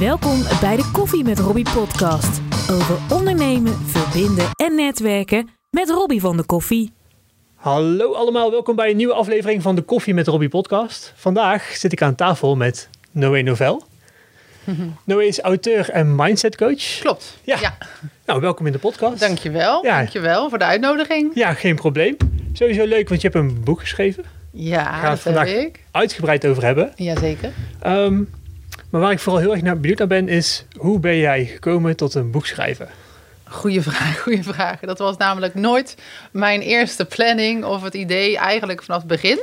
Welkom bij de Koffie met Robbie podcast. Over ondernemen, verbinden en netwerken met Robbie van de Koffie. Hallo allemaal, welkom bij een nieuwe aflevering van de Koffie met Robbie podcast. Vandaag zit ik aan tafel met Noé Novel. Noé is auteur en mindset coach. Klopt. Ja. Ja. Nou, welkom in de podcast. Dankjewel. Ja. Dankjewel voor de uitnodiging. Ja, geen probleem. Sowieso leuk, want je hebt een boek geschreven. Ja, Gaan we het vandaag heb ik. uitgebreid over hebben. Jazeker. Ehm, maar waar ik vooral heel erg naar benieuwd naar ben, is hoe ben jij gekomen tot een boek schrijven? Goeie vraag, goeie vraag. Dat was namelijk nooit mijn eerste planning of het idee eigenlijk vanaf het begin.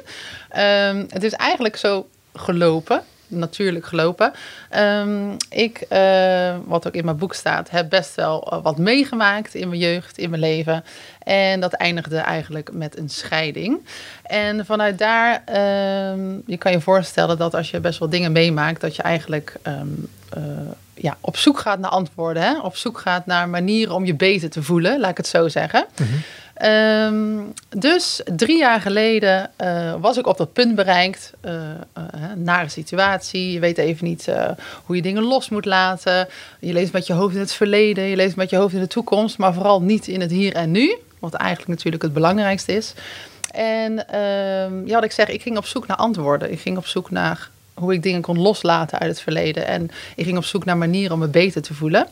Ehm, het is eigenlijk zo gelopen, natuurlijk gelopen. Ehm, ik, eh, wat ook in mijn boek staat, heb best wel eh, wat meegemaakt in mijn jeugd, in mijn leven. En dat eindigde eigenlijk met een scheiding. En vanuit daar, ehm, je kan je voorstellen dat als je best wel dingen meemaakt, dat je eigenlijk ehm, eh, ja, op zoek gaat naar antwoorden. Hè? Op zoek gaat naar manieren om je beter te voelen, laat ik het zo zeggen. Ehm, dus drie jaar geleden eh, was ik op dat punt bereikt. eh, hè, nare situatie. Je weet even niet hoe je dingen los moet laten. Je leest met je hoofd in het verleden. Je leest met je hoofd in de toekomst. Maar vooral niet in het hier en nu. Wat eigenlijk natuurlijk het belangrijkste is. En ehm, ja, wat ik zeg, ik ging op zoek naar antwoorden. Ik ging op zoek naar hoe ik dingen kon loslaten uit het verleden. En ik ging op zoek naar manieren om me beter te voelen.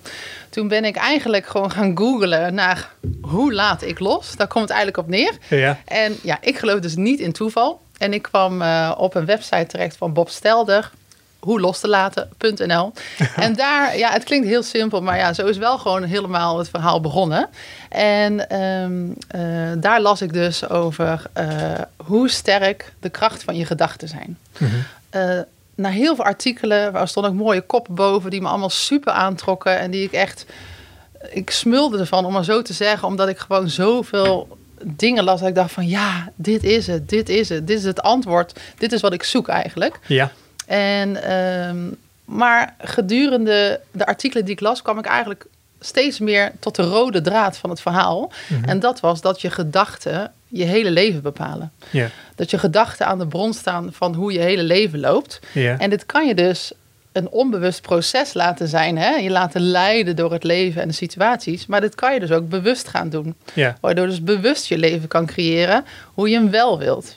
Toen ben ik eigenlijk gewoon gaan googlen naar hoe laat ik los. Daar komt het eigenlijk op neer. Ja, En ja, ik geloof dus niet in toeval. En ik kwam eh, op een website terecht van Bob Stelder. Hoe los te laten.nl. en daar, ja, het klinkt heel simpel, maar ja, zo is wel gewoon helemaal het verhaal begonnen. En ehm, eh, daar las ik dus over eh, hoe sterk de kracht van je gedachten zijn. Eh, na heel veel artikelen, waar stond ook mooie koppen boven, die me allemaal super aantrokken en die ik echt, ik smulde ervan om maar zo te zeggen, omdat ik gewoon zoveel dingen las dat ik dacht van ja, dit is het, dit is het, dit is het antwoord, dit is wat ik zoek eigenlijk. ja. En, ehm, maar gedurende de artikelen die ik las, kwam ik eigenlijk steeds meer tot de rode draad van het verhaal. En dat was dat je gedachten je hele leven bepalen. ja. Dat je gedachten aan de bron staan van hoe je hele leven loopt. ja. En dit kan je dus een onbewust proces laten zijn. Hè? Je laten leiden door het leven en de situaties. Maar dit kan je dus ook bewust gaan doen. ja. Waardoor dus bewust je leven kan creëren hoe je hem wel wilt.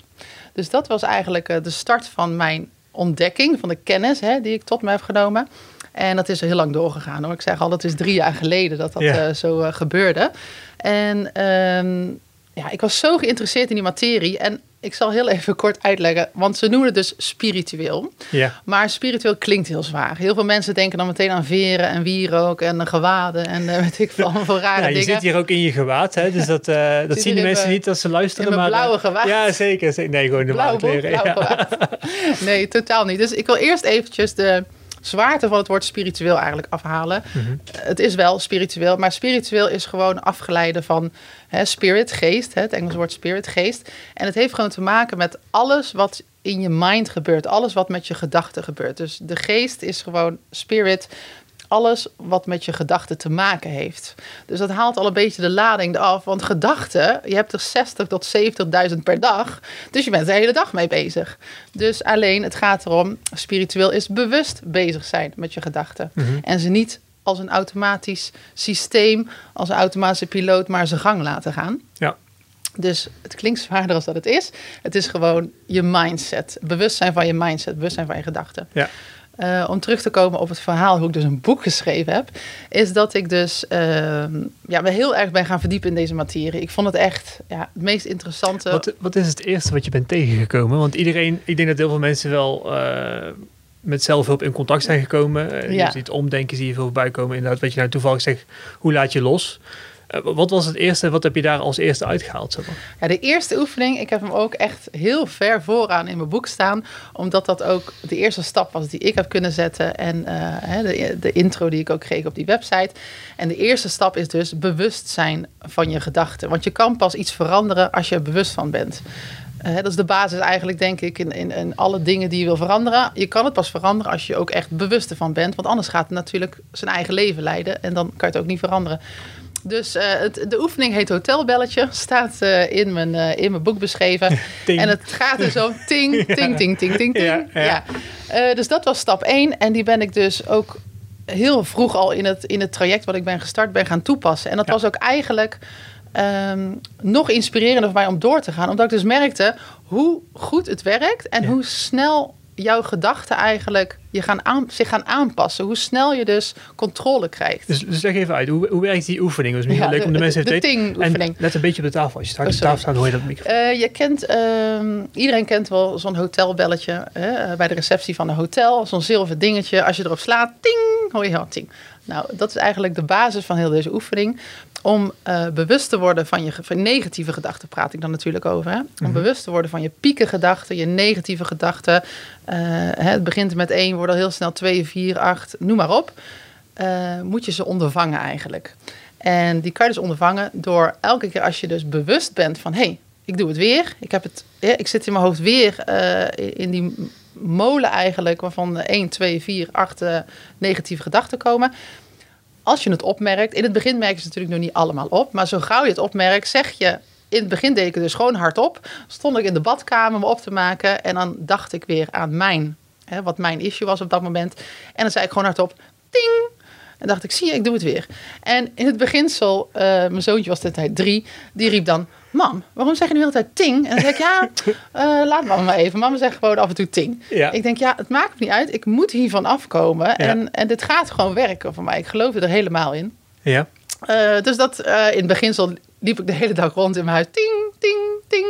Dus dat was eigenlijk eh, de start van mijn ontdekking, van de kennis hè, die ik tot me heb genomen. En dat is heel lang doorgegaan hoor. Ik zeg al, dat is drie jaar geleden dat dat Ja. eh, zo eh, gebeurde. En ehm, ja, ik was zo geïnteresseerd in die materie. En ik zal heel even kort uitleggen, want ze noemen het dus spiritueel. ja. Maar spiritueel klinkt heel zwaar. Heel veel mensen denken dan meteen aan veren en wierook en gewaden en eh, weet ik veel voor rare Ja, je dingen. zit hier ook in je gewaad, hè? dus dat, eh, dat zien de mensen niet als ze luisteren. in maar, eh, blauwe gewaad. Ja, zeker. Nee, gewoon de Blauw boek, kleren. ja. Nee, totaal niet. Dus ik wil eerst eventjes de zwaarte van het woord spiritueel eigenlijk afhalen. Mhm. Het is wel spiritueel, maar spiritueel is gewoon afgeleide van hè, spirit, geest. Hè, het Engelse woord spirit, geest. En het heeft gewoon te maken met alles wat in je mind gebeurt. Alles wat met je gedachten gebeurt. Dus de geest is gewoon spirit. Alles wat met je gedachten te maken heeft. Dus dat haalt al een beetje de lading eraf. Want gedachten, je hebt er 60 tot 70.000 per dag. Dus je bent er de hele dag mee bezig. Dus alleen, het gaat erom, spiritueel is bewust bezig zijn met je gedachten. En ze niet als een automatisch systeem, als een automatische piloot, maar zijn gang laten gaan. Ja. Dus het klinkt zwaarder als dat het is. Het is gewoon je mindset. Bewustzijn van je mindset, bewustzijn van je gedachten. Ja. Eh, om terug te komen op het verhaal hoe ik dus een boek geschreven heb, is dat ik dus ehm, ja, me heel erg ben gaan verdiepen in deze materie. Ik vond het echt ja, het meest interessante. Wat, wat is het eerste wat je bent tegengekomen? Want iedereen, ik denk dat heel veel mensen wel eh, met zelfhulp in contact zijn gekomen. Eh, Ja. Je ziet omdenken, zie je veel voorbij komen. Inderdaad, wat je nou toevallig zegt, hoe laat je los? Eh, wat was het eerste, wat heb je daar als eerste uitgehaald? Zeg maar? Ja, de eerste oefening, ik heb hem ook echt heel ver vooraan in mijn boek staan. Omdat dat ook de eerste stap was die ik heb kunnen zetten. En eh, de, de intro die ik ook kreeg op die website. En de eerste stap is dus bewustzijn van je gedachten. Want je kan pas iets veranderen als je er bewust van bent. Eh, dat is de basis eigenlijk, denk ik, in, in, in alle dingen die je wil veranderen. Je kan het pas veranderen als je ook echt bewust ervan bent. Want anders gaat het natuurlijk zijn eigen leven leiden. En dan kan je het ook niet veranderen. Dus eh, het, de oefening heet Hotelbelletje. Staat eh, in, mijn, eh, in mijn boek beschreven. En het gaat dus om ting, ting, ting, ting, ting, ting. Ja, Ja, ja. Dus dat was stap 1. En die ben ik dus ook heel vroeg al in het, in het traject wat ik ben gestart ben gaan toepassen. En dat Ja. was ook eigenlijk ehm, nog inspirerender voor mij om door te gaan. Omdat ik dus merkte hoe goed het werkt en hoe snel jouw gedachten eigenlijk je gaan aan, zich gaan aanpassen. Hoe snel je dus controle krijgt. Dus, dus leg even uit, hoe, hoe werkt die oefening? Dat is misschien Ja, leuk om de, mensen de te weten. En let een beetje op de tafel. Als je straks Oh, op de tafel sorry. staat, hoor je dat microfoon. Eh, je kent, ehm, iedereen kent wel zo'n hotelbelletje hè, eh, bij de receptie van een hotel. Zo'n zilver dingetje. Als je erop slaat, ting, hoor je heel ting. Nou, dat is eigenlijk de basis van heel deze oefening. Om eh, bewust te worden van je van negatieve gedachten, praat ik dan natuurlijk over. Hè? Om Mhm. bewust te worden van je piekengedachten, je negatieve gedachten. Eh, het begint met één, wordt al heel snel twee, vier, acht, noem maar op. Eh, moet je ze ondervangen eigenlijk. En die kan je dus ondervangen door elke keer als je dus bewust bent van... hé, hey, ik doe het weer. Ik, heb het, ik zit in mijn hoofd weer in die molen eigenlijk... waarvan 1, 2, 4, 8 eh, negatieve gedachten komen. Als je het opmerkt... in het begin merk je ze natuurlijk nog niet allemaal op... maar zo gauw je het opmerkt, zeg je... In het begin deed ik het dus gewoon hardop. Stond ik in de badkamer me op te maken... en dan dacht ik weer aan mijn... Hè, wat mijn issue was op dat moment. En dan zei ik gewoon hardop... Ting! En dacht ik, zie je, ik doe het weer. En in het beginsel, eh, mijn zoontje was de tijd drie, die riep dan, mam, waarom zeg je nu de hele tijd ting? En dan zeg ik, ja, eh, laat mama maar even. Mama zegt gewoon af en toe ting. Ja. Ik denk, ja, het maakt me niet uit. Ik moet hiervan afkomen. Ja. En, en dit gaat gewoon werken voor mij. Ik geloof er helemaal in. Ja. Eh, dus dat eh, in het beginsel liep ik de hele dag rond in mijn huis. Ting, ting, ting.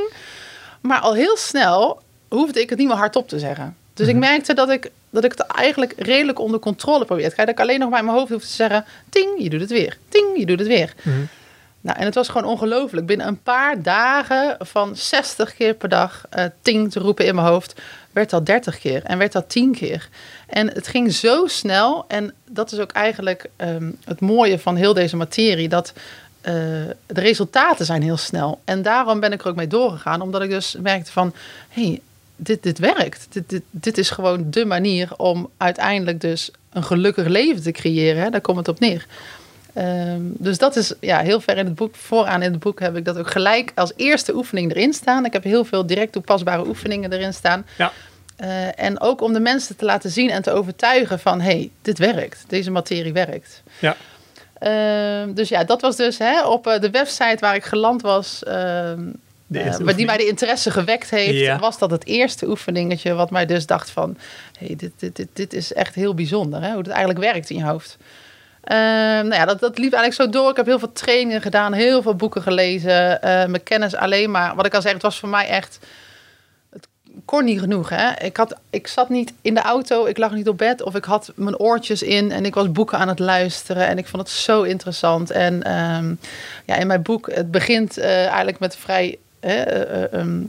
Maar al heel snel hoefde ik het niet meer hardop te zeggen. Dus ik merkte dat ik, dat ik het eigenlijk redelijk onder controle probeerde. Dat ik alleen nog maar in mijn hoofd hoefde te zeggen... Ting, je doet het weer. Ting, je doet het weer. Mhm. Nou, en het was gewoon ongelooflijk. Binnen een paar dagen van 60 keer per dag eh, ting te roepen in mijn hoofd, werd dat 30 keer en werd dat 10 keer. En het ging zo snel. En dat is ook eigenlijk ehm, het mooie van heel deze materie. Dat eh, de resultaten zijn heel snel. En daarom ben ik er ook mee doorgegaan. Omdat ik dus merkte van, hey, dit, dit werkt. Dit, dit, dit is gewoon de manier om uiteindelijk dus een gelukkig leven te creëren. Hè? Daar komt het op neer. Ehm, dus dat is ja, heel ver in het boek. Vooraan in het boek heb ik dat ook gelijk als eerste oefening erin staan. Ik heb heel veel direct toepasbare oefeningen erin staan. Ja. Eh, en ook om de mensen te laten zien en te overtuigen van... hé, hey, dit werkt. Deze materie werkt. Ja. Ehm, dus ja, dat was dus hè, op eh, de website waar ik geland was... maar die mij de interesse gewekt heeft, Ja. was dat het eerste oefeningetje wat mij dus dacht van, hey, dit, dit, dit, dit is echt heel bijzonder, hè? hoe het eigenlijk werkt in je hoofd. Ehm, nou ja, dat, dat liep eigenlijk zo door. Ik heb heel veel trainingen gedaan, heel veel boeken gelezen, eh, mijn kennis alleen maar. Wat ik al zei, het was voor mij echt, het kon niet genoeg. Hè? Ik, had, ik zat niet in de auto, ik lag niet op bed of ik had mijn oortjes in en ik was boeken aan het luisteren en ik vond het zo interessant. En ehm, ja, in mijn boek, het begint eh, eigenlijk met vrij eh, eh, ehm,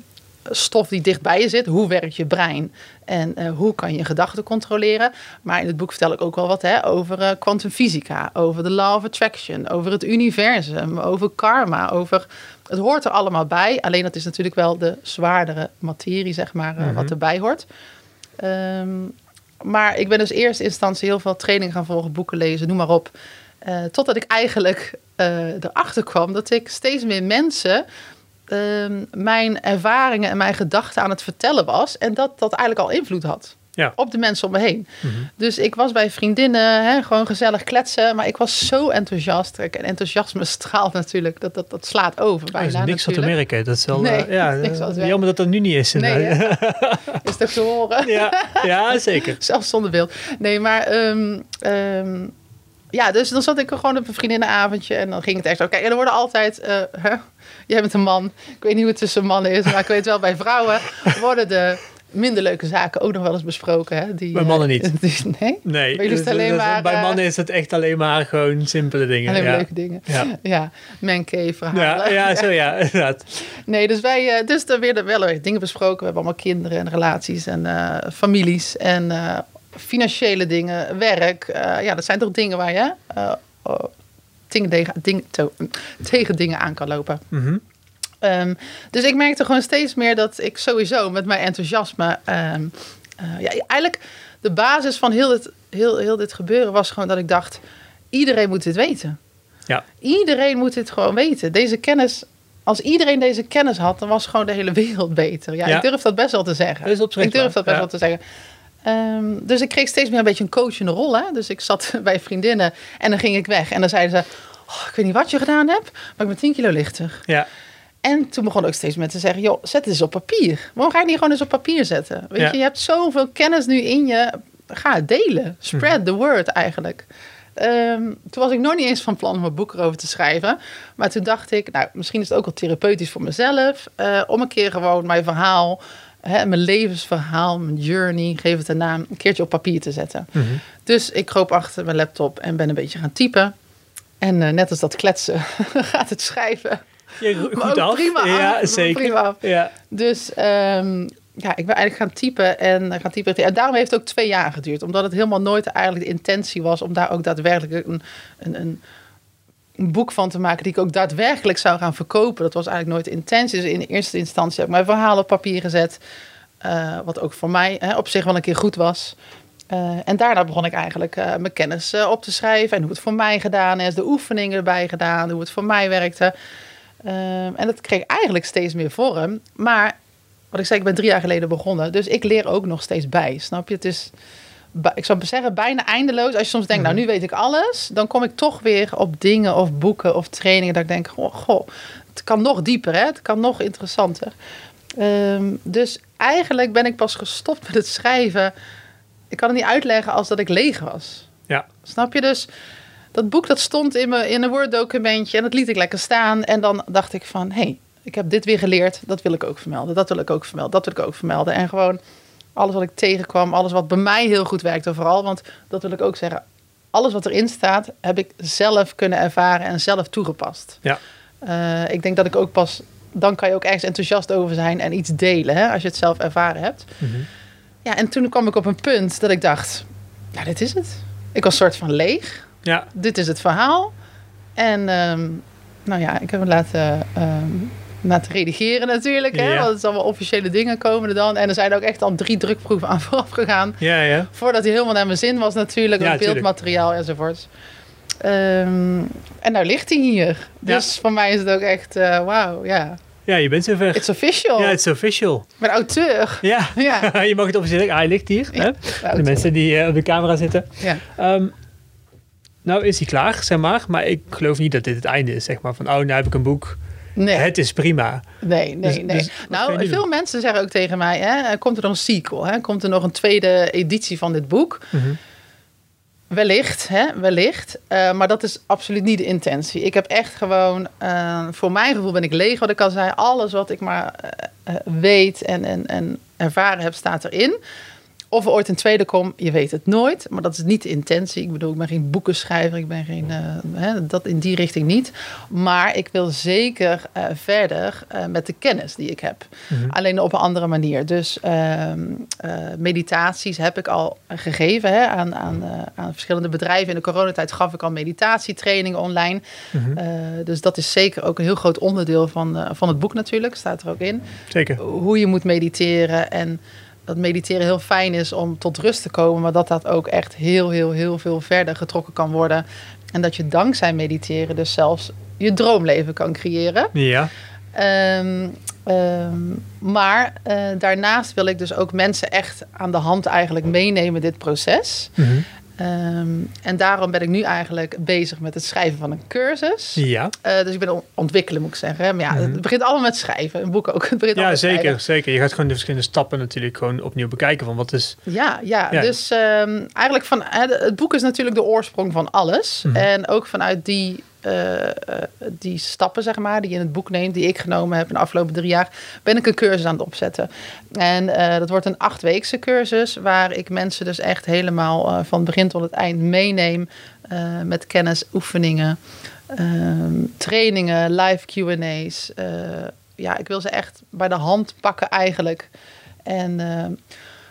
stof die dicht bij je zit. Hoe werkt je brein? En eh, hoe kan je gedachten controleren? Maar in het boek vertel ik ook wel wat hè, over eh, kwantumfysica, over de law of attraction, over het universum, over karma, over... Het hoort er allemaal bij. Alleen dat is natuurlijk wel de zwaardere materie, zeg maar, eh, wat erbij hoort. Ehm, maar ik ben dus eerst in instantie heel veel training gaan volgen, boeken lezen, noem maar op. Totdat ik eigenlijk erachter kwam dat ik steeds meer mensen ehm, mijn ervaringen en mijn gedachten aan het vertellen was. En dat dat eigenlijk al invloed had Ja. op de mensen om me heen. Mhm. Dus ik was bij vriendinnen, hè, gewoon gezellig kletsen. Maar ik was zo enthousiast. En enthousiasme straalt natuurlijk. Dat, dat, dat slaat over Er bijna is niks wat te natuurlijk. merken. Dat is wel, Nee, eh, ja, niks te merken. jammer dat dat nu niet is. Nee, is toch te horen? ja, ja, zeker. Zelfs zonder beeld. Nee, maar... ehm, ehm, ja, dus dan zat ik gewoon op een vriendinnenavondje en dan ging het echt. Kijk, en er worden altijd... eh, jij bent een man. Ik weet niet hoe het tussen mannen is, maar ik weet wel bij vrouwen... worden de minder leuke zaken ook nog wel eens besproken. Hè? Die, Bij eh, mannen niet. die- nee, Nee, Bij dus, alleen dus, maar, bij eh, mannen is het echt alleen maar gewoon simpele dingen. alleen ja. leuke dingen. Ja. Ja, mancave verhalen. Ja, ja, zo ja, inderdaad. Nee, dus wij, eh, dus er werden wel weer dingen besproken. We hebben allemaal kinderen en relaties en eh, families en eh, financiële dingen, werk. Eh, ja, dat zijn toch dingen waar je tegen, ding, to- tegen dingen aan kan lopen. Mhm. Ehm, dus ik merkte gewoon steeds meer dat ik sowieso met mijn enthousiasme. ehm, eh, ja, eigenlijk de basis van heel dit, heel, heel dit gebeuren was gewoon dat ik dacht: iedereen moet dit weten. Ja. Iedereen moet dit gewoon weten. Deze kennis, als iedereen deze kennis had, dan was gewoon de hele wereld beter. Ja, Ja. ik durf dat best wel te zeggen. Ik durf dat best ja. wel te zeggen. Ehm, dus ik kreeg steeds meer een beetje een coachende rol. Hè? Dus ik zat bij vriendinnen en dan ging ik weg. En dan zeiden ze, oh, ik weet niet wat je gedaan hebt, maar ik ben 10 kilo lichter. Ja. En toen begon ook steeds met te zeggen, joh, zet het eens op papier. Waarom ga je niet gewoon eens op papier zetten? Weet Ja. je, je hebt zoveel kennis nu in je. Ga het delen. Spread the word eigenlijk. Ehm, toen was ik nog niet eens van plan om een boek erover te schrijven. Maar toen dacht ik, nou, misschien is het ook wel therapeutisch voor mezelf. eh, om een keer gewoon mijn verhaal, hè, mijn levensverhaal, mijn journey, geef het een naam, een keertje op papier te zetten. Mhm. Dus ik kroop achter mijn laptop en ben een beetje gaan typen. En eh, net als dat kletsen gaat het schrijven. Ja, Maar goed af. prima ja, af. zeker. Prima af. Ja. Dus ehm, ja, ik ben eigenlijk gaan typen en eh, gaan typen. En daarom heeft het ook twee jaar geduurd. Omdat het helemaal nooit eigenlijk de intentie was om daar ook daadwerkelijk een, een, een, een boek van te maken die ik ook daadwerkelijk zou gaan verkopen. Dat was eigenlijk nooit intentie. Dus in eerste instantie heb ik mijn verhaal op papier gezet. eh, wat ook voor mij hè, op zich wel een keer goed was. Eh, en daarna begon ik eigenlijk eh, mijn kennis op te schrijven. En hoe het voor mij gedaan is. De oefeningen erbij gedaan. Hoe het voor mij werkte. En dat kreeg eigenlijk steeds meer vorm. Maar wat ik zei, ik ben drie jaar geleden begonnen. Dus ik leer ook nog steeds bij. Snap je? Het is, ik zou zeggen, bijna eindeloos. Als je soms denkt, nou nu weet ik alles. Dan kom ik toch weer op dingen of boeken of trainingen. Dat ik denk, goh, goh het kan nog dieper. Hè? Het kan nog interessanter. Ehm, dus eigenlijk ben ik pas gestopt met het schrijven. Ik kan het niet uitleggen als dat ik leeg was. Ja. Snap je? Dus dat boek dat stond in, mijn, in een Word-documentje en dat liet ik lekker staan. En dan dacht ik van, hé, hey, ik heb dit weer geleerd. Dat wil ik ook vermelden. Dat wil ik ook vermelden. Dat wil ik ook vermelden. En gewoon alles wat ik tegenkwam, alles wat bij mij heel goed werkte vooral. Want dat wil ik ook zeggen. Alles wat erin staat, heb ik zelf kunnen ervaren en zelf toegepast. Ja. Eh, ik denk dat ik ook pas, dan kan je ook ergens enthousiast over zijn en iets delen, hè, als je het zelf ervaren hebt. Mhm. Ja, en toen kwam ik op een punt dat ik dacht, nou, dit is het. Ik was soort van leeg. Ja. Dit is het verhaal. En ehm, nou ja, ik heb hem laten, ehm, laten redigeren natuurlijk. Hè, Ja. Want het is allemaal officiële dingen komen er dan. En er zijn ook echt al drie drukproeven aan vooraf gegaan. Ja, ja. Voordat hij helemaal naar mijn zin was natuurlijk. Ja, met beeldmateriaal enzovoort. Ehm, en nou ligt hij hier. Dus voor mij is het ook echt, eh, wauw, ja. Ja, je bent zover. It's official. Ja, het is official. Ben auteur. Ja. Ja. je mag het officieel zeggen. Ah, hij ligt hier. Ja, Hè? De mensen die eh, op de camera zitten. Ja. Ehm, nou is hij klaar, zeg maar. Maar ik geloof niet dat dit het einde is, zeg maar. Van, oh, nou heb ik een boek. Nee. Het is prima. Nee, nee, Dus- nee. dus nou, veel doen? mensen zeggen ook tegen mij: hè, komt er nog een sequel? Hè? Komt er nog een tweede editie van dit boek? Mhm. Wellicht, hè? wellicht. Eh, maar dat is absoluut niet de intentie. Ik heb echt gewoon, eh, voor mijn gevoel ben ik leeg, wat ik al zei. Alles wat ik maar eh, weet en, en, en ervaren heb, staat erin. Of er ooit een tweede komt, je weet het nooit. Maar dat is niet de intentie. Ik bedoel, ik ben geen boekenschrijver. Ik ben geen, eh, hè, dat in die richting niet. Maar ik wil zeker eh, verder eh, met de kennis die ik heb. Mhm. Alleen op een andere manier. Dus ehm, eh, meditaties heb ik al gegeven hè, aan, aan, eh, aan verschillende bedrijven. In de coronatijd gaf ik al meditatietrainingen online. Mhm. Dus dat is zeker ook een heel groot onderdeel van, van het boek natuurlijk. Staat er ook in Zeker. hoe je moet mediteren en dat mediteren heel fijn is om tot rust te komen, maar dat dat ook echt heel, heel, heel veel verder getrokken kan worden. En dat je dankzij mediteren dus zelfs je droomleven kan creëren. Ja. Ehm, ehm, maar eh, daarnaast wil ik dus ook mensen echt aan de hand eigenlijk meenemen dit proces. Mhm. Ehm, en daarom ben ik nu eigenlijk bezig met het schrijven van een cursus. Ja. Eh, dus ik ben on- ontwikkelen, moet ik zeggen. Maar ja, Mhm. het begint allemaal met schrijven. Een boek ook. Het begint Ja, schrijven. zeker, zeker. Je gaat gewoon de verschillende stappen natuurlijk gewoon opnieuw bekijken. Van wat is... Ja, ja. Ja. dus ehm, eigenlijk van het boek is natuurlijk de oorsprong van alles. Mhm. En ook vanuit die, die stappen, zeg maar, die je in het boek neemt, die ik genomen heb in de afgelopen drie jaar, ben ik een cursus aan het opzetten. En eh, dat wordt een achtweekse cursus, waar ik mensen dus echt helemaal eh, van begin tot het eind meeneem eh, met kennis, oefeningen, ehm, trainingen, live QA's. eh, ja, ik wil ze echt bij de hand pakken eigenlijk. En ehm,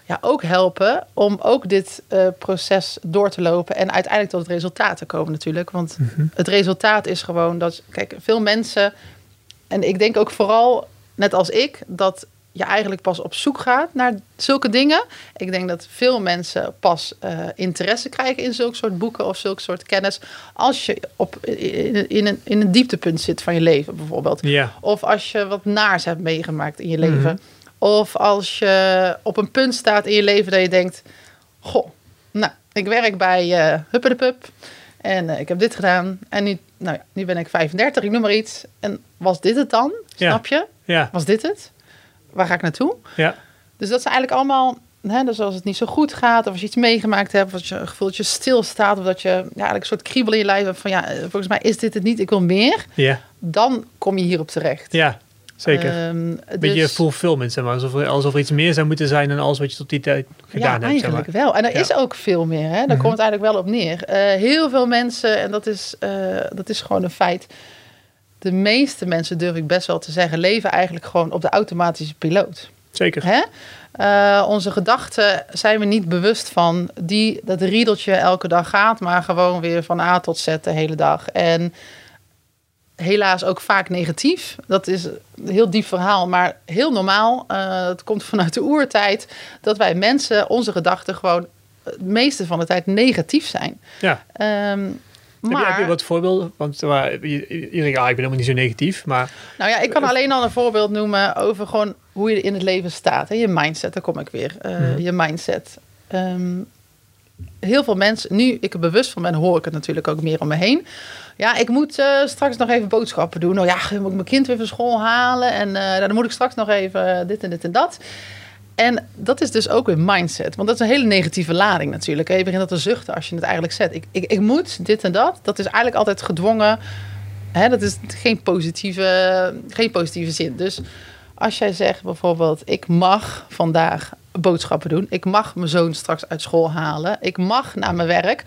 ja, ook helpen om ook dit eh, proces door te lopen en uiteindelijk tot het resultaat te komen natuurlijk. Want het resultaat is gewoon dat, kijk, veel mensen, en ik denk ook vooral, net als ik, dat je eigenlijk pas op zoek gaat naar zulke dingen. Ik denk dat veel mensen pas eh, interesse krijgen in zulke soort boeken of zulke soort kennis als je op, in, in, een, in een dieptepunt zit van je leven bijvoorbeeld. Of als je wat naars hebt meegemaakt in je leven. Of als je op een punt staat in je leven dat je denkt... Goh, nou, ik werk bij uh, de Pup. En uh, ik heb dit gedaan. En nu, nou ja, nu ben ik 35, ik noem maar iets. En was dit het dan? Ja. Snap je? Ja, Was dit het? Waar ga ik naartoe? ja, Dus dat zijn eigenlijk allemaal... Hè, dus als het niet zo goed gaat, of als je iets meegemaakt hebt... of als je het gevoel dat je stilstaat... of dat je ja, eigenlijk een soort kriebel in je lijf hebt van... ja, eh, volgens mij is dit het niet, ik wil meer. ja, Dan kom je hierop terecht. ja, zeker. Ehm, Een beetje dus- fulfillment, zeg maar. Alsof er, alsof er iets meer zou moeten zijn dan alles wat je tot die tijd gedaan ja, hebt, zeg eigenlijk maar. wel. En er Ja. is ook veel meer. Hè? Daar Mhm. komt het eigenlijk wel op neer. Eh, heel veel mensen, en dat is, eh, dat is gewoon een feit. De meeste mensen, durf ik best wel te zeggen, leven eigenlijk gewoon op de automatische piloot. Zeker. Hè? Eh, onze gedachten zijn we niet bewust van. Die, dat riedeltje elke dag gaat, maar gewoon weer van A tot Z de hele dag. En helaas ook vaak negatief. Dat is een heel diep verhaal, maar heel normaal. Eh, het komt vanuit de oertijd dat wij mensen, onze gedachten gewoon het meeste van de tijd negatief zijn. Ja. Ehm, Heb, je, maar, heb je wat voorbeelden? Want iedereen denkt, ah, ik ben helemaal niet zo negatief. Maar Nou ja, ik kan alleen al een voorbeeld noemen over gewoon hoe je in het leven staat. Hè? Je mindset, daar kom ik weer. Eh, Mhm. Je mindset. Ehm, heel veel mensen, nu ik er bewust van ben, hoor ik het natuurlijk ook meer om me heen. Ja, ik moet eh, straks nog even boodschappen doen. Nou ja, moet ik mijn kind weer van school halen. En eh, dan moet ik straks nog even dit en dit en dat. En dat is dus ook weer mindset. Want dat is een hele negatieve lading natuurlijk. Je begint dat te zuchten als je het eigenlijk zet. Ik, ik, ik moet dit en dat. Dat is eigenlijk altijd gedwongen. Hè, dat is geen positieve, geen positieve zin. Dus als jij zegt bijvoorbeeld... ik mag vandaag boodschappen doen. Ik mag mijn zoon straks uit school halen. Ik mag naar mijn werk.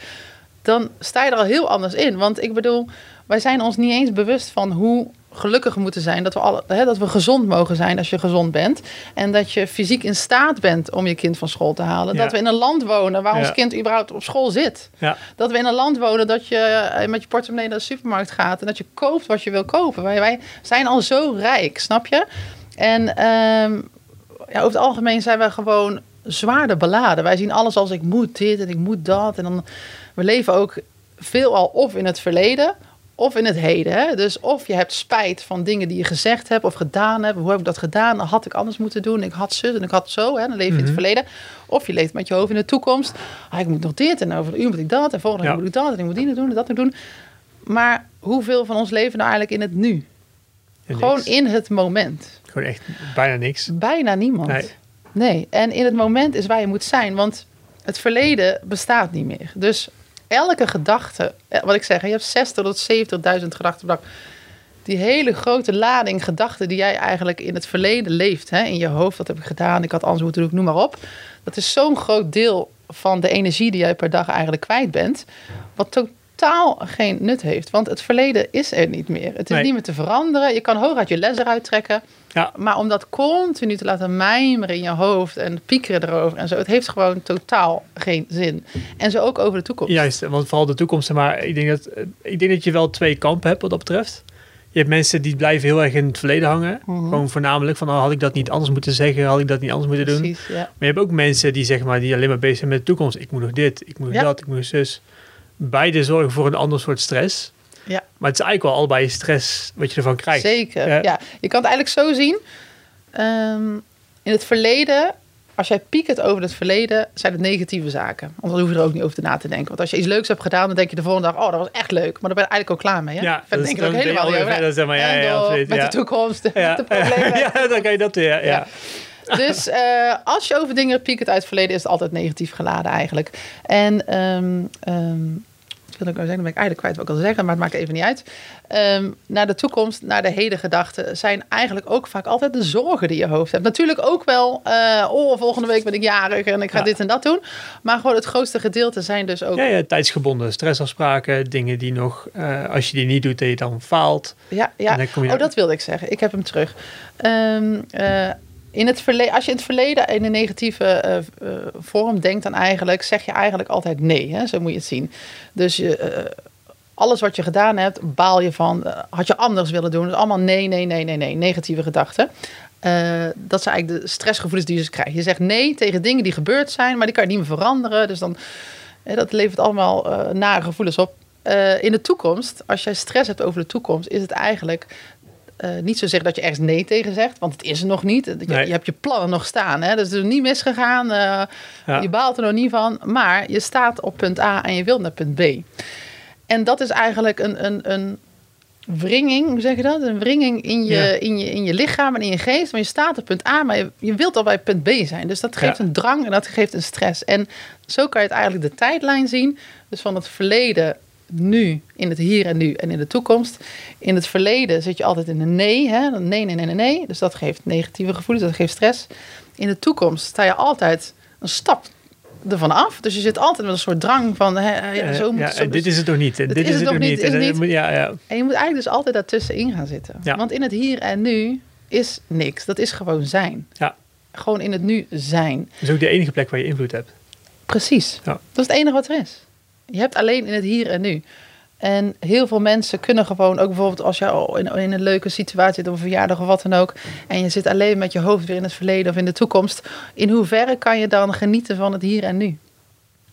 Dan sta je er al heel anders in. Want ik bedoel, wij zijn ons niet eens bewust van hoe gelukkig we moeten zijn. Dat we, alle, hè, dat we gezond mogen zijn als je gezond bent. En dat je fysiek in staat bent om je kind van school te halen. Ja. Dat we in een land wonen waar Ja. ons kind überhaupt op school zit. ja, Dat we in een land wonen dat je eh, met je portemonnee naar de supermarkt gaat en dat je koopt wat je wil kopen. Wij, wij zijn al zo rijk, snap je? En ehm, ja, over het algemeen zijn we gewoon zwaarder beladen. Wij zien alles als ik moet dit en ik moet dat. En dan, we leven ook veelal of in het verleden of in het heden. Hè? Dus of je hebt spijt van dingen die je gezegd hebt of gedaan hebt. Hoe heb ik dat gedaan? Had ik anders moeten doen. Ik had zus en ik had zo. Hè? Dan leef je in Mhm. het verleden. Of je leeft met je hoofd in de toekomst. Ah, ik moet nog dit en over een uur moet ik dat. En volgende Ja. moet ik dat. En ik moet die doen en dat nog doen. Maar hoeveel van ons leven nou eigenlijk in het nu? Gewoon niks. in het moment. Gewoon echt bijna niks. Bijna niemand. Nee. Nee. En in het moment is waar je moet zijn. Want het verleden bestaat niet meer. Dus elke gedachte, eh, wat ik zeg, je hebt 60 tot 70.000 gedachten per dag. Die hele grote lading gedachten die jij eigenlijk in het verleden leeft. Hè? In je hoofd, wat heb ik gedaan, ik had anders moeten doen, noem maar op. Dat is zo'n groot deel van de energie die jij per dag eigenlijk kwijt bent. Wat totaal geen nut heeft. Want het verleden is er niet meer. Het is Nee. niet meer te veranderen. Je kan hooguit je les eruit trekken. Ja, Maar om dat continu te laten mijmeren in je hoofd en piekeren erover en zo, het heeft gewoon totaal geen zin. En zo ook over de toekomst. juist. Want vooral de toekomst. Maar ik denk, dat, eh, ik denk dat je wel twee kampen hebt wat dat betreft. Je hebt mensen die blijven heel erg in het verleden hangen. Mhm. Gewoon voornamelijk van, oh, had ik dat niet anders moeten zeggen? Had ik dat niet anders moeten doen? Precies, ja. Maar je hebt ook mensen die zeg maar die alleen maar bezig zijn met de toekomst. Ik moet nog dit, ik moet nog Ja. dat, ik moet nog zus. Beide zorgen voor een ander soort stress. Ja. Maar het is eigenlijk wel allebei stress wat je ervan krijgt. Zeker. Ja. Ja. Je kan het eigenlijk zo zien. Ehm, in het verleden, als jij piekert over het verleden, zijn het negatieve zaken. Want dan hoef je er ook niet over na te denken. Want als je iets leuks hebt gedaan, dan denk je de volgende dag, oh, dat was echt leuk. Maar dan ben je eigenlijk ook klaar mee. Hè? Ja, Verder dat denk je ook dan helemaal over. verder, zeg maar. Ja, door met de toekomst, Ja, de problemen. ja, dan kan je dat weer. Ja. Ja. Dus eh, als je over dingen piekert uit het verleden, is het altijd negatief geladen eigenlijk. En ehm ehm wat wil ik nou zeggen? Dan ben ik eigenlijk kwijt wat ik al zeggen, maar het maakt even niet uit. Ehm, naar de toekomst, naar de heden gedachten, zijn eigenlijk ook vaak altijd de zorgen die je hoofd hebt. Natuurlijk ook wel, eh, oh, volgende week ben ik jarig en ik ga Ja. dit en dat doen. Maar gewoon het grootste gedeelte zijn dus ook... Ja, ja, tijdsgebonden stressafspraken, dingen die nog, eh, als je die niet doet, dat je dan faalt. Ja, ja. En dan kom je Oh, dat wilde ik zeggen. Ik heb hem terug. Ehm, eh, in het verleden, als je in het verleden in een negatieve eh, eh, vorm denkt, dan eigenlijk zeg je eigenlijk altijd nee. Hè? Zo moet je het zien. Dus je, eh, alles wat je gedaan hebt, baal je van. had je anders willen doen. Dus allemaal nee, nee, nee, nee, nee. Negatieve gedachten. Dat zijn eigenlijk de stressgevoelens die je dus krijgt. Je zegt nee tegen dingen die gebeurd zijn, maar die kan je niet meer veranderen. Dus dan, dat levert allemaal nare gevoelens op. In de toekomst, als jij stress hebt over de toekomst, is het eigenlijk eh, niet zo zeggen dat je ergens nee tegen zegt, want het is er nog niet. Je, Nee. je hebt je plannen nog staan. Hè? Dus het is niet misgegaan. Ja. Je baalt er nog niet van. Maar je staat op punt A en je wilt naar punt B. En dat is eigenlijk een, een, een wringing, hoe zeg je dat? Een wringing in je, Ja. in, je, in je lichaam en in je geest. Want je staat op punt A, maar je, je wilt al bij punt B zijn. Dus dat geeft Ja. een drang en dat geeft een stress. En zo kan je het eigenlijk de tijdlijn zien. Dus van het verleden, nu, in het hier en nu en in de toekomst. In het verleden zit je altijd in een nee. Hè? Nee, nee, nee, nee, nee. Dus dat geeft negatieve gevoelens, dat geeft stress. In de toekomst sta je altijd een stap ervan af. Dus je zit altijd met een soort drang van... Hè, ja, zo moet ja, zo. dit is het nog niet. Dit is het nog niet. en je moet eigenlijk dus altijd daartussenin gaan zitten. Ja. Want in het hier en nu is niks. Dat is gewoon zijn. Ja. Gewoon in het nu zijn. Dat is ook de enige plek waar je invloed hebt. Precies. Ja. Dat is het enige wat er is. Je hebt alleen in het hier en nu. En heel veel mensen kunnen gewoon, ook bijvoorbeeld als je al in, in een leuke situatie zit, of een verjaardag of wat dan ook, en je zit alleen met je hoofd weer in het verleden of in de toekomst, in hoeverre kan je dan genieten van het hier en nu?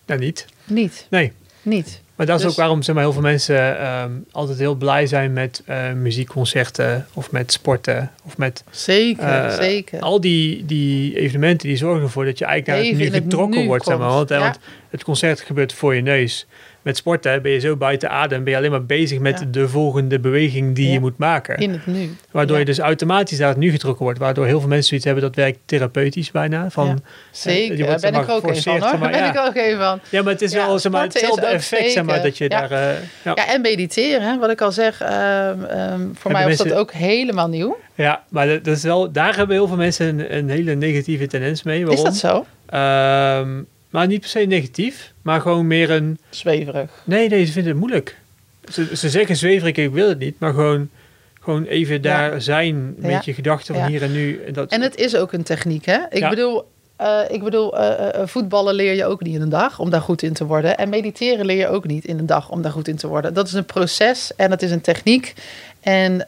Nou, niet. Niet. Nee. Niet. Maar dat is Dus- ook waarom zeg maar, heel veel mensen ehm, altijd heel blij zijn met eh, muziekconcerten of met sporten of met Zeker, eh, zeker. al die, die evenementen die zorgen ervoor dat je eigenlijk naar het nu getrokken wordt. Zeg maar. want, eh, Ja. want het concert gebeurt voor je neus. Met sporten ben je zo buiten adem, ben je alleen maar bezig met Ja. de volgende beweging die Ja. je moet maken. In het nu. Waardoor Ja. je dus automatisch naar het nu getrokken wordt. Waardoor heel veel mensen zoiets hebben dat werkt therapeutisch bijna. Van, Ja. eh, Zeker, daar ben ik ook een van hoor. Daar ben ja. ik ook een van. Ja, maar het is wel zeg maar, hetzelfde effect, zeg maar, dat je Ja. daar... eh, ja. Ja, en mediteren, hè, wat ik al zeg. ehm, ehm, voor mij was mensen- dat ook helemaal nieuw. Ja, maar dat, dat is wel, daar hebben heel veel mensen een, een hele negatieve tendens mee. Waarom? Is dat zo? Ehm, maar niet per se negatief, maar gewoon meer een... Zweverig. Nee, nee, ze vinden het moeilijk. Ze, ze zeggen zweverig, ik wil het niet, maar gewoon, gewoon even daar zijn met Ja. je gedachten van Ja. hier en nu. En, dat, En het is ook een techniek, hè? Ik bedoel, eh, ik bedoel eh, eh, voetballen leer je ook niet in een dag om daar goed in te worden. En mediteren leer je ook niet in een dag om daar goed in te worden. Dat is een proces en dat is een techniek. En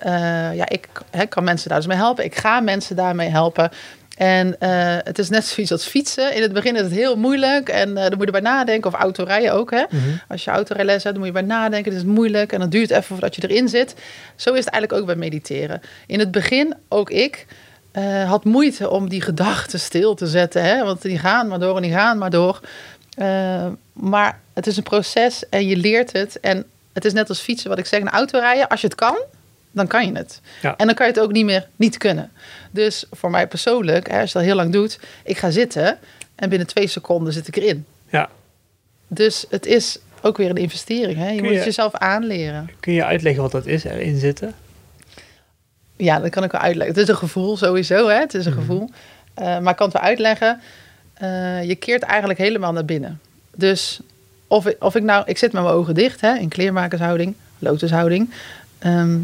ja, ik kan mensen daar dus mee helpen. Ik ga mensen daarmee helpen. En eh, het is net zoiets als fietsen. In het begin is het heel moeilijk en eh dan moet je erbij nadenken. Of autorijden ook, hè? Mhm. Als je autorijles hebt, dan moet je bij nadenken. Het is moeilijk en dan duurt even voordat je erin zit. Zo is het eigenlijk ook bij mediteren. In het begin, ook ik, eh, had moeite om die gedachten stil te zetten. Hè? Want die gaan maar door en die gaan maar door. Maar het is een proces en je leert het. En het is net als fietsen, wat ik zeg, een autorijden. Als je het kan, dan kan je het. Ja. En dan kan je het ook niet meer niet kunnen. Dus voor mij persoonlijk, hè, als je dat heel lang doet, ik ga zitten en binnen twee seconden zit ik erin. Ja. Dus het is ook weer een investering. Hè? Je moet het jezelf aanleren. Kun je uitleggen wat dat is, erin zitten? Ja, dat kan ik wel uitleggen. Het is een gevoel sowieso, hè? Het is een Mhm. gevoel. Eh, maar ik kan het wel uitleggen. Eh, je keert eigenlijk helemaal naar binnen. Dus of ik, of ik nou... Ik zit met mijn ogen dicht, hè? In kleermakershouding, lotushouding. Ehm,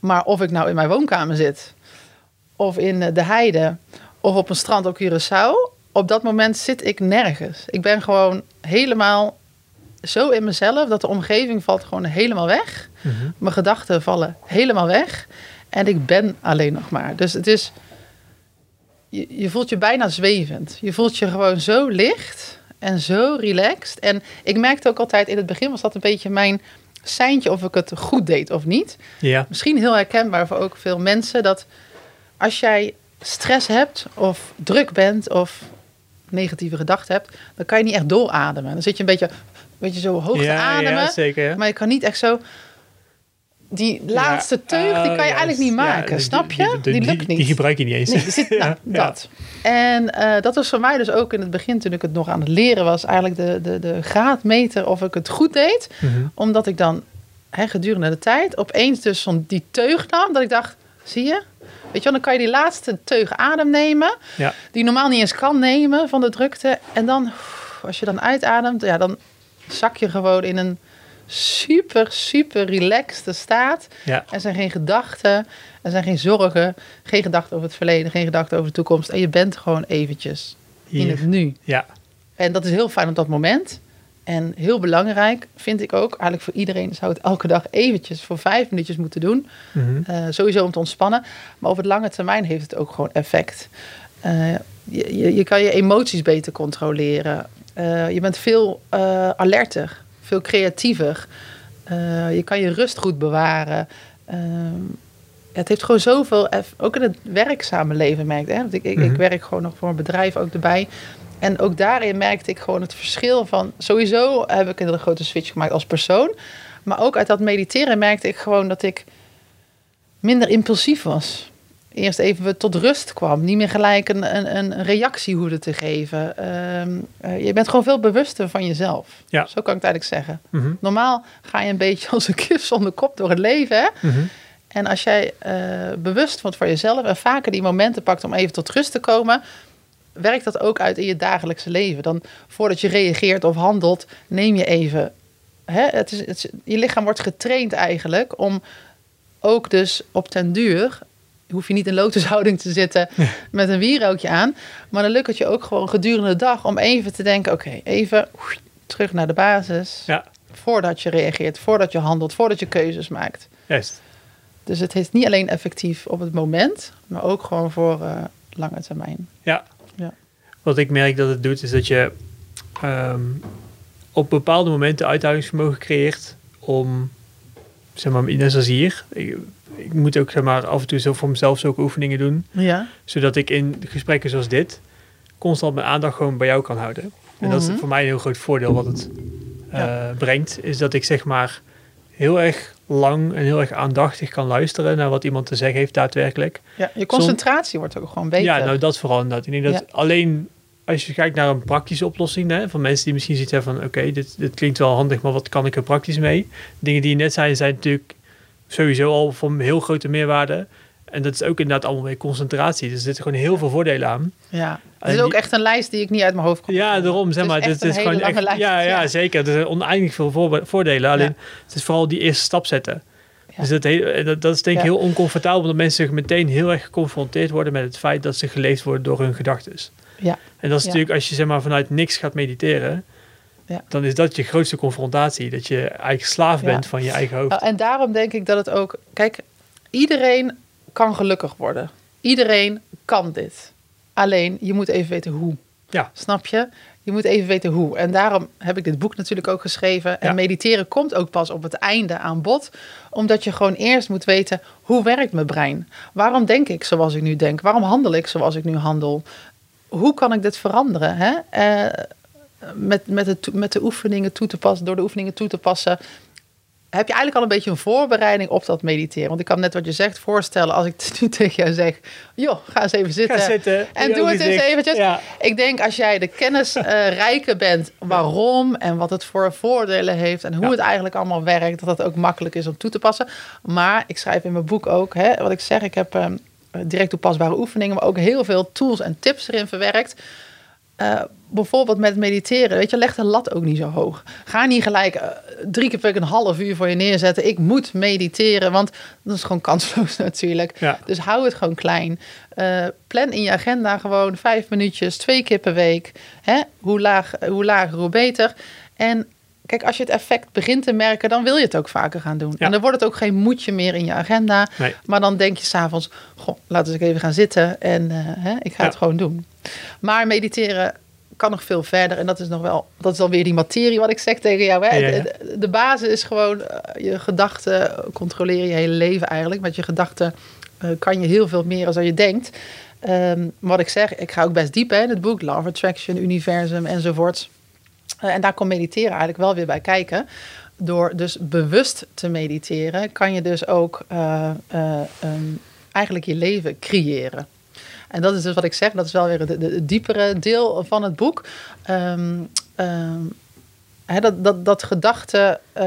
maar of ik nou in mijn woonkamer zit... of in eh, de heide... of op een strand op Curaçao... op dat moment zit ik nergens. Ik ben gewoon helemaal zo in mezelf... dat de omgeving valt gewoon helemaal weg. Mhm. Mijn gedachten vallen helemaal weg. En ik ben alleen nog maar. Dus het is. Je, je voelt je bijna zwevend. Je voelt je gewoon zo licht en zo relaxed. En ik merkte ook altijd in het begin was dat een beetje mijn seintje of ik het goed deed of niet. Ja. Misschien heel herkenbaar voor ook veel mensen dat als jij stress hebt of druk bent of negatieve gedachten hebt, dan kan je niet echt doorademen. Dan zit je een beetje, een beetje zo hoog te ademen. ja, zeker. Ja. Maar je kan niet echt zo. Die laatste teug, die oh, kan je ja, eigenlijk niet maken. snap je? Die, lukt niet. Die gebruik je niet eens. Nee, zit, nou, dat. En eh, dat was voor mij dus ook in het begin, toen ik het nog aan het leren was, eigenlijk de, de, de graadmeter of ik het goed deed. Mhm. Omdat ik dan hè, gedurende de tijd opeens dus van die teug nam, dat ik dacht, zie je? Weet je wel, dan kan je die laatste teug adem nemen, Ja. die je normaal niet eens kan nemen van de drukte. En dan, als je dan uitademt, ja, dan zak je gewoon in een super, super relaxte staat. Ja. Er zijn geen gedachten, er zijn geen zorgen, geen gedachten over het verleden, geen gedachten over de toekomst. En je bent gewoon eventjes in het nu. Ja. En dat is heel fijn op dat moment. En heel belangrijk vind ik ook, eigenlijk voor iedereen zou het elke dag eventjes voor vijf minuutjes moeten doen. Mhm. Eh, sowieso om te ontspannen. Maar op het lange termijn heeft het ook gewoon effect. Eh, je, je, je kan je emoties beter controleren. Eh, je bent veel alerter, veel creatiever. Eh, je kan je rust goed bewaren. Ehm, het heeft gewoon zoveel, ook in het werkzame leven merk ik. Hè? Want ik, ik, ik Mhm. werk gewoon nog voor een bedrijf ook erbij. En ook daarin merkte ik gewoon het verschil van... Sowieso heb ik een grote switch gemaakt als persoon. Maar ook uit dat mediteren merkte ik gewoon dat ik minder impulsief was. Eerst even tot rust kwam. Niet meer gelijk een, een, een reactie hoefde te geven. Ehm, eh, je bent gewoon veel bewuster van jezelf. Ja. Zo kan ik het eigenlijk zeggen. Mhm, Normaal ga je een beetje als een kip zonder kop door het leven. Hè? mhm. En als jij eh, bewust wordt van jezelf en vaker die momenten pakt om even tot rust te komen, werkt dat ook uit in je dagelijkse leven. Dan voordat je reageert of handelt, neem je even. Hè, het is, het is- je lichaam wordt getraind eigenlijk om ook dus op ten duur. Hoef je niet in lotushouding te zitten met een wierookje aan. Maar dan lukt het je ook gewoon gedurende de dag om even te denken: oké, even terug naar de basis. Ja, Voordat je reageert, voordat je handelt, voordat je keuzes maakt. juist. Dus het is niet alleen effectief op het moment, maar ook gewoon voor eh, lange termijn. Ja. Ja. Wat ik merk dat het doet, is dat je ehm, op bepaalde momenten uithoudingsvermogen creëert om, zeg maar, net zoals hier. Ik, ik moet ook zeg maar, af en toe zo voor mezelf zulke oefeningen doen, Ja. zodat ik in gesprekken zoals dit constant mijn aandacht gewoon bij jou kan houden. En dat is Mhm. voor mij een heel groot voordeel wat het eh, brengt, is dat ik zeg maar heel erg lang en heel erg aandachtig kan luisteren naar wat iemand te zeggen heeft daadwerkelijk. ja. Je concentratie wordt ook gewoon beter. Ja, nou dat vooral inderdaad. Ik denk dat Ja. alleen als je kijkt naar een praktische oplossing, hè, van mensen die misschien hebben van, oké, dit, dit klinkt wel handig, maar wat kan ik er praktisch mee? Dingen die je net zei, zijn natuurlijk sowieso al van heel grote meerwaarde. En dat is ook inderdaad allemaal weer concentratie. Dus er zitten gewoon heel veel voordelen aan. ja. Het is ook echt een lijst die ik niet uit mijn hoofd kan Ja, daarom zeg maar. dit is gewoon echt, ja, ja, zeker. Er zijn oneindig veel voordelen. Alleen Ja. het is vooral die eerste stap zetten. Dus dat, he- dat, dat is denk ik heel oncomfortabel, omdat mensen zich meteen heel erg geconfronteerd worden met het feit dat ze geleefd worden door hun gedachten. Ja. En dat is natuurlijk, als je zeg maar vanuit niks gaat mediteren, Ja. dan is dat je grootste confrontatie. Dat je eigenlijk slaaf Ja. bent van je eigen hoofd. Nou, en daarom denk ik dat het ook... Kijk, iedereen kan gelukkig worden. Iedereen kan dit. Alleen, je moet even weten hoe. Ja. Snap je? Je moet even weten hoe. En daarom heb ik dit boek natuurlijk ook geschreven. En Ja. mediteren komt ook pas op het einde aan bod. Omdat je gewoon eerst moet weten, hoe werkt mijn brein? Waarom denk ik zoals ik nu denk? Waarom handel ik zoals ik nu handel? Hoe kan ik dit veranderen? Hè? Eh, met, met, de, to- met de oefeningen toe te passen, door de oefeningen toe te passen, heb je eigenlijk al een beetje een voorbereiding op dat mediteren. Want ik kan net wat je zegt voorstellen als ik nu tegen jou zeg, joh, ga eens even zitten. Ga zitten. En doe het eens eventjes. Ja. Ik denk als jij de kennis rijker bent waarom en wat het voor voordelen heeft en hoe Ja. het eigenlijk allemaal werkt, dat het ook makkelijk is om toe te passen. Maar ik schrijf in mijn boek ook, hè, wat ik zeg, ik heb ehm, direct toepasbare oefeningen, maar ook heel veel tools en tips erin verwerkt. Eh, bijvoorbeeld met mediteren, weet je, leg de lat ook niet zo hoog. Ga niet gelijk eh, drie keer per week een half uur voor je neerzetten. Ik moet mediteren, want dat is gewoon kansloos natuurlijk. Ja. Dus hou het gewoon klein. Eh, plan in je agenda gewoon vijf minuutjes, twee keer per week. Hè? Hoe, laag, hoe lager, hoe beter. En kijk, als je het effect begint te merken, dan wil je het ook vaker gaan doen. Ja. En dan wordt het ook geen moedje meer in je agenda. Nee. Maar dan denk je s'avonds, goh, laten we eens even gaan zitten en eh, hè, ik ga Ja. het gewoon doen. Maar mediteren kan nog veel verder. En dat is nog wel, dat is alweer die materie wat ik zeg tegen jou. Hè? Ja, ja. De, de basis is gewoon eh, je gedachten controleren je hele leven eigenlijk. Met je gedachten eh, kan je heel veel meer dan je denkt. Ehm, wat ik zeg, ik ga ook best diep hè, in het boek. Of Attraction, Universum enzovoorts. Eh, en daar komt mediteren eigenlijk wel weer bij kijken. Door dus bewust te mediteren, kan je dus ook eigenlijk je leven creëren. En dat is dus wat ik zeg, dat is wel weer het, het diepere deel van het boek. Ehm, ehm, dat, dat, dat gedachten, eh,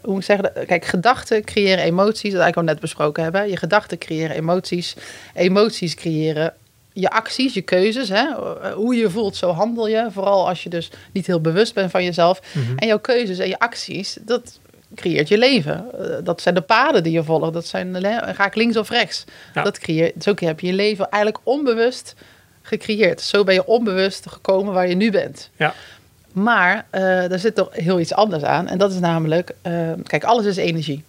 hoe moet ik zeggen, kijk, gedachten creëren emoties, dat eigenlijk al net besproken hebben. Je gedachten creëren emoties, emoties creëren je acties, je keuzes. Hè? Hoe je je voelt, zo handel je. Vooral als je dus niet heel bewust bent van jezelf. Mhm. En jouw keuzes en je acties, dat creëert je leven. Eh, Dat zijn de paden die je volgt. Dat zijn, ga ik links of rechts? Ja. Dat creëert, zo heb je je leven eigenlijk onbewust gecreëerd. Zo ben je onbewust gekomen waar je nu bent. Ja. Maar eh er zit toch heel iets anders aan. En dat is namelijk, eh, kijk, alles is energie.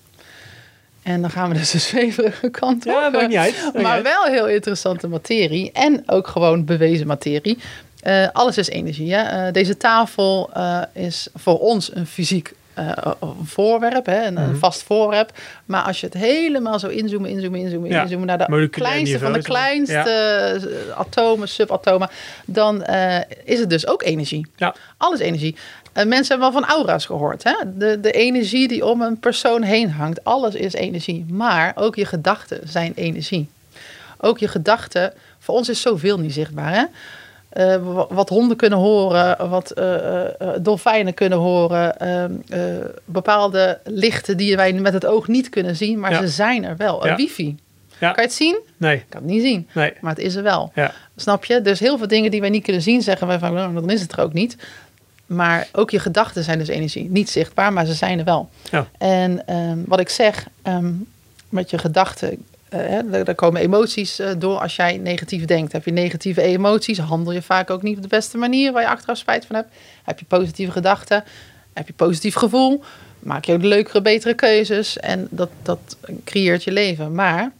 En dan gaan we dus de zweverige kant op. Ja, maakt niet uit. Niet Maar wel heel interessante materie. En ook gewoon bewezen materie. Eh, alles is energie. Hè? Eh, deze tafel eh, is voor ons een fysiek eh, een voorwerp, hè, een, Mhm. vast voorwerp. Maar als je het helemaal zo inzoomen, inzoomen, inzoomen, Ja, inzoomen naar de kleinste van de kleinste ja. atomen, subatomen, dan eh, is het dus ook energie. Ja. Alles energie. Eh, mensen hebben wel van aura's gehoord. Hè? De, de energie die om een persoon heen hangt. Alles is energie. Maar ook je gedachten zijn energie. Ook je gedachten. Voor ons is zoveel niet zichtbaar. Hè? Eh, wa- wat honden kunnen horen, wat eh, eh, dolfijnen kunnen horen, ehm, eh, bepaalde lichten die wij met het oog niet kunnen zien, maar Ja. ze zijn er wel. Een Ja. wifi. Ja. Kan je het zien? Nee, Ik kan het niet zien, nee. maar het is er wel. Snap je? Dus heel veel dingen die wij niet kunnen zien, zeggen wij van, nou, dan is het er ook niet. Maar ook je gedachten zijn dus energie. Niet zichtbaar, maar ze zijn er wel. Ja. En ehm, wat ik zeg, ehm, met je gedachten, eh, hè, daar, daar komen emoties eh, door. Als jij negatief denkt, heb je negatieve emoties, handel je vaak ook niet op de beste manier waar je achteraf spijt van hebt. Heb je positieve gedachten, heb je positief gevoel, maak je ook leukere, betere keuzes en dat, dat creëert je leven. Maar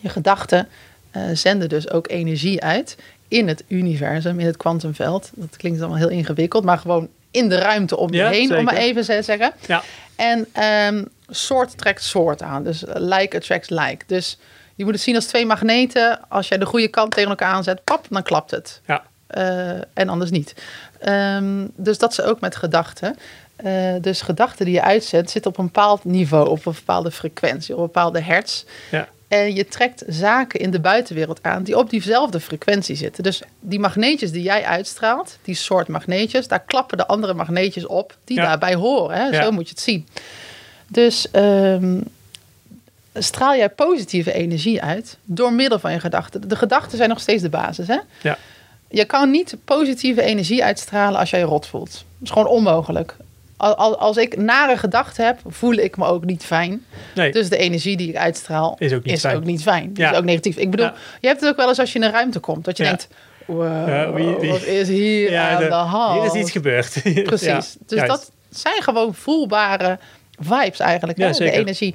je gedachten eh, zenden dus ook energie uit in het universum, in het kwantumveld. Dat klinkt allemaal heel ingewikkeld, maar gewoon in de ruimte om je Ja, heen, om maar even te zeggen. Ja. En ehm soort trekt soort aan. Dus eh, like attracts like. Dus je moet het zien als twee magneten. Als jij de goede kant tegen elkaar aanzet, pap, dan klapt het. Ja. Eh, en anders niet. Ehm, dus dat is ook met gedachten. Eh, dus gedachten die je uitzet, zitten op een bepaald niveau, op een bepaalde frequentie, op een bepaalde hertz. Ja. En je trekt zaken in de buitenwereld aan die op diezelfde frequentie zitten. Dus die magneetjes die jij uitstraalt, die soort magneetjes, daar klappen de andere magneetjes op die Ja. daarbij horen. Hè? Zo moet je het zien. Dus ehm, straal jij positieve energie uit door middel van je gedachten. De gedachten zijn nog steeds de basis. Hè? Ja. Je kan niet positieve energie uitstralen als jij je rot voelt. Dat is gewoon onmogelijk. Al- al- Als ik nare gedachten heb, voel ik me ook niet fijn. Nee, Dus de energie die ik uitstraal is ook niet is fijn. ook niet fijn. Ja. Is ook negatief. Ik bedoel, Ja. je hebt het ook wel eens als je in een ruimte komt. Dat je Ja. denkt, wow, Ja, wie- wie- wat is hier aan de, de- hand? hier is iets gebeurd. Precies. Dus juist. dat zijn gewoon voelbare vibes eigenlijk. Ja, hè? De energie.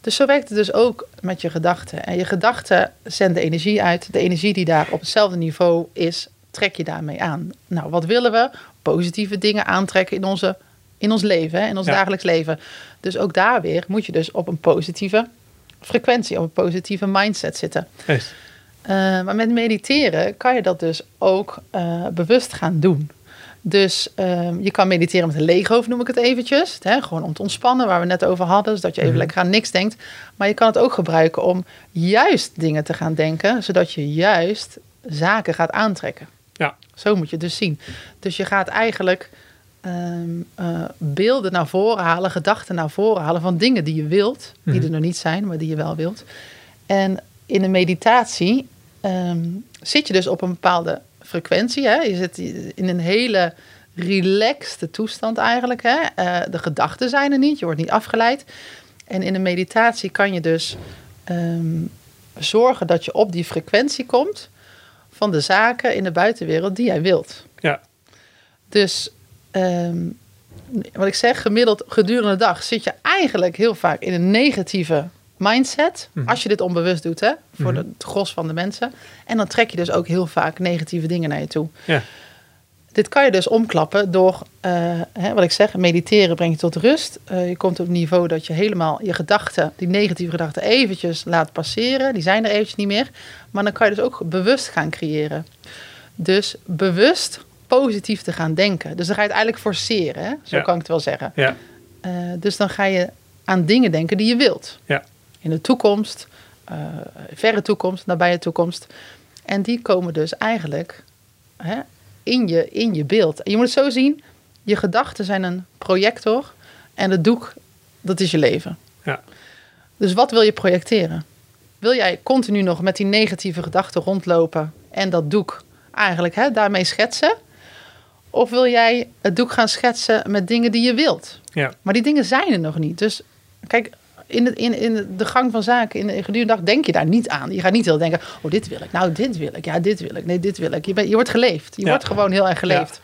Dus zo werkt het dus ook met je gedachten. En je gedachten zenden energie uit. De energie die daar op hetzelfde niveau is, trek je daarmee aan. Nou, wat willen we? Positieve dingen aantrekken in, onze, in ons leven, hè? in ons Ja. dagelijks leven. Dus ook daar weer moet je dus op een positieve frequentie, op een positieve mindset zitten. Uh, maar met mediteren kan je dat dus ook uh, bewust gaan doen. Dus um, je kan mediteren met een leeg hoofd, noem ik het eventjes. Hè? Gewoon om te ontspannen, waar we net over hadden. Dus dat je even Mhm. lekker aan niks denkt. Maar je kan het ook gebruiken om juist dingen te gaan denken. Zodat je juist zaken gaat aantrekken. Ja. Zo moet je het dus zien. Dus je gaat eigenlijk um, uh, beelden naar voren halen, gedachten naar voren halen van dingen die je wilt. Die Mhm. er nog niet zijn, maar die je wel wilt. En in een meditatie um, zit je dus op een bepaalde frequentie. Hè? Je zit in een hele relaxte toestand eigenlijk. Hè? Uh, de gedachten zijn er niet, je wordt niet afgeleid. En in een meditatie kan je dus um, zorgen dat je op die frequentie komt van de zaken in de buitenwereld die jij wilt. Ja. Dus um, wat ik zeg, gemiddeld gedurende de dag zit je eigenlijk heel vaak in een negatieve mindset. Mhm. Als je dit onbewust doet, hè, voor Mhm. het gros van de mensen. En dan trek je dus ook heel vaak negatieve dingen naar je toe. Ja. Dit kan je dus omklappen door, uh, hè, wat ik zeg, mediteren brengt je tot rust. Uh, je komt op het niveau dat je helemaal je gedachten, die negatieve gedachten, eventjes laat passeren. Die zijn er eventjes niet meer. Maar dan kan je dus ook bewust gaan creëren. Dus bewust positief te gaan denken. Dus dan ga je het eigenlijk forceren, hè? zo Ja. kan ik het wel zeggen. Ja. Uh, dus dan ga je aan dingen denken die je wilt. Ja. In de toekomst, uh, verre toekomst, nabije toekomst. En die komen dus eigenlijk hè, in, je, in je beeld. En je moet het zo zien, je gedachten zijn een projector en het doek, dat is je leven. Ja. Dus wat wil je projecteren? Wil jij continu nog met die negatieve gedachten rondlopen en dat doek eigenlijk hè, daarmee schetsen? Of wil jij het doek gaan schetsen met dingen die je wilt? Ja. Maar die dingen zijn er nog niet. Dus kijk, in de, in, in de gang van zaken, in de gedurende dag, denk je daar niet aan. Je gaat niet heel denken, oh, dit wil ik. Nou, dit wil ik. Ja, dit wil ik. Nee, dit wil ik. Je, wordt geleefd. Je Ja. wordt gewoon heel erg geleefd.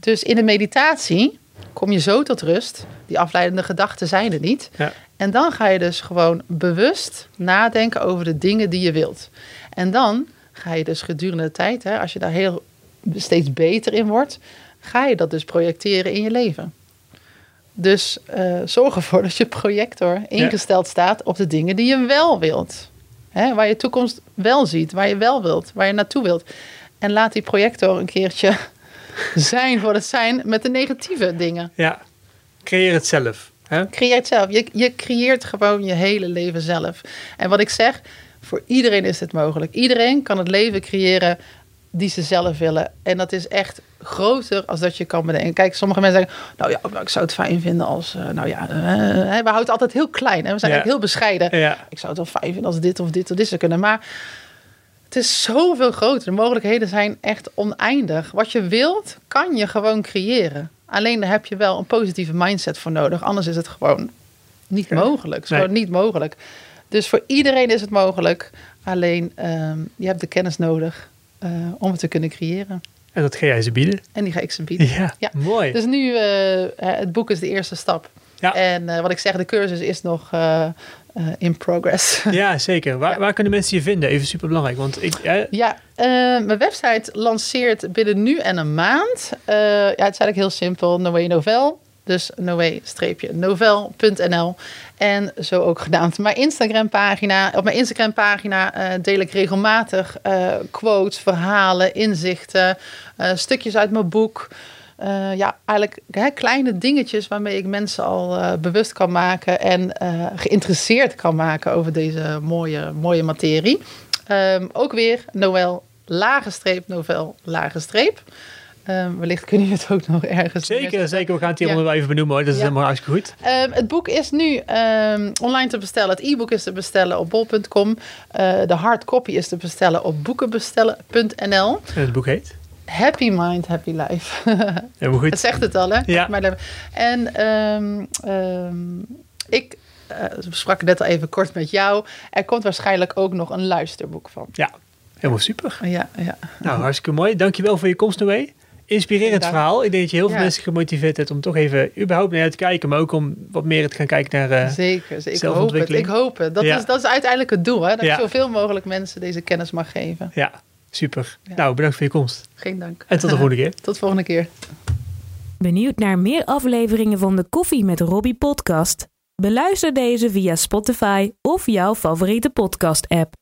Dus in de meditatie kom je zo tot rust. Die afleidende gedachten zijn er niet. Ja. En dan ga je dus gewoon bewust nadenken over de dingen die je wilt. En dan ga je dus gedurende de tijd, hè, als je daar heel steeds beter in wordt, ga je dat dus projecteren in je leven. Dus uh, zorg ervoor dat je projector ingesteld staat op de dingen die je wel wilt. Hè, waar je toekomst wel ziet, waar je wel wilt, waar je naartoe wilt. En laat die projector een keertje zijn voor het zijn met de negatieve dingen. Ja, creëer het zelf. Hè? Creëer het zelf. Je, je creëert gewoon je hele leven zelf. En wat ik zeg, voor iedereen is het mogelijk. Iedereen kan het leven creëren die ze zelf willen. En dat is echt groter als dat je kan bedenken. Kijk, sommige mensen zeggen, nou ja, nou, ik zou het fijn vinden als, uh, nou ja, uh, we houden het altijd heel klein. Hè? We zijn ja. eigenlijk heel bescheiden. Ja. Ik zou het wel fijn vinden als dit of dit of dit zou kunnen. Maar het is zoveel groter. De mogelijkheden zijn echt oneindig. Wat je wilt, kan je gewoon creëren. Alleen daar heb je wel een positieve mindset voor nodig. Anders is het gewoon niet mogelijk. Het is gewoon niet mogelijk. Dus voor iedereen is het mogelijk. Alleen um, je hebt de kennis nodig uh, om het te kunnen creëren. En dat ga jij ze bieden? En die ga ik ze bieden. Ja, ja. mooi. Dus nu, uh, het boek is de eerste stap. Ja. En uh, wat ik zeg, de cursus is nog in progress. Ja, zeker. Waar, ja. waar, kunnen mensen je vinden? Even super belangrijk. Want ik, Ja, mijn website lanceert binnen nu en een maand. ja, het is eigenlijk heel simpel. Noé Novel. Dus noe-novel.nl. En zo ook gedaan. Mijn Instagram pagina, op mijn Instagram pagina uh, deel ik regelmatig uh, quotes, verhalen, inzichten, uh, stukjes uit mijn boek. ja, eigenlijk hè, kleine dingetjes waarmee ik mensen al bewust kan maken en geïnteresseerd kan maken over deze mooie, mooie materie. Um, ook weer Noël, lage streep, Novel, lage streep. Um, wellicht kun je het ook nog ergens. Zeker, zeker. We gaan het hier ja. wel even benoemen hoor. Dat is ja. helemaal hartstikke goed. Um, het boek is nu um, online te bestellen. Het e-book is te bestellen op bol.com. Uh, de hardcopy is te bestellen op boekenbestellen.nl. En het boek heet? Happy Mind, Happy Life. Helemaal goed. Dat zegt het al, hè? Ja. En ik uh, sprak net al even kort met jou. Er komt waarschijnlijk ook nog een luisterboek van. Ja, helemaal super. Ja, ja. Nou, hartstikke mooi. Dankjewel voor je komst, Noé inspirerend Dank. verhaal. Ik denk dat je heel veel ja. mensen gemotiveerd hebt om toch even überhaupt naar te kijken, maar ook om wat meer te gaan kijken naar uh, Zeker, zeker. Ik hoop het. Ik hoop het. Dat, ja. is, dat is uiteindelijk het doel, hè? dat ja. ik zoveel mogelijk mensen deze kennis mag geven. Ja, super. Nou, bedankt voor je komst. Geen dank. En tot de volgende keer. tot de volgende keer. Benieuwd naar meer afleveringen van de Koffie met Robbie podcast? Beluister deze via Spotify of jouw favoriete podcast app.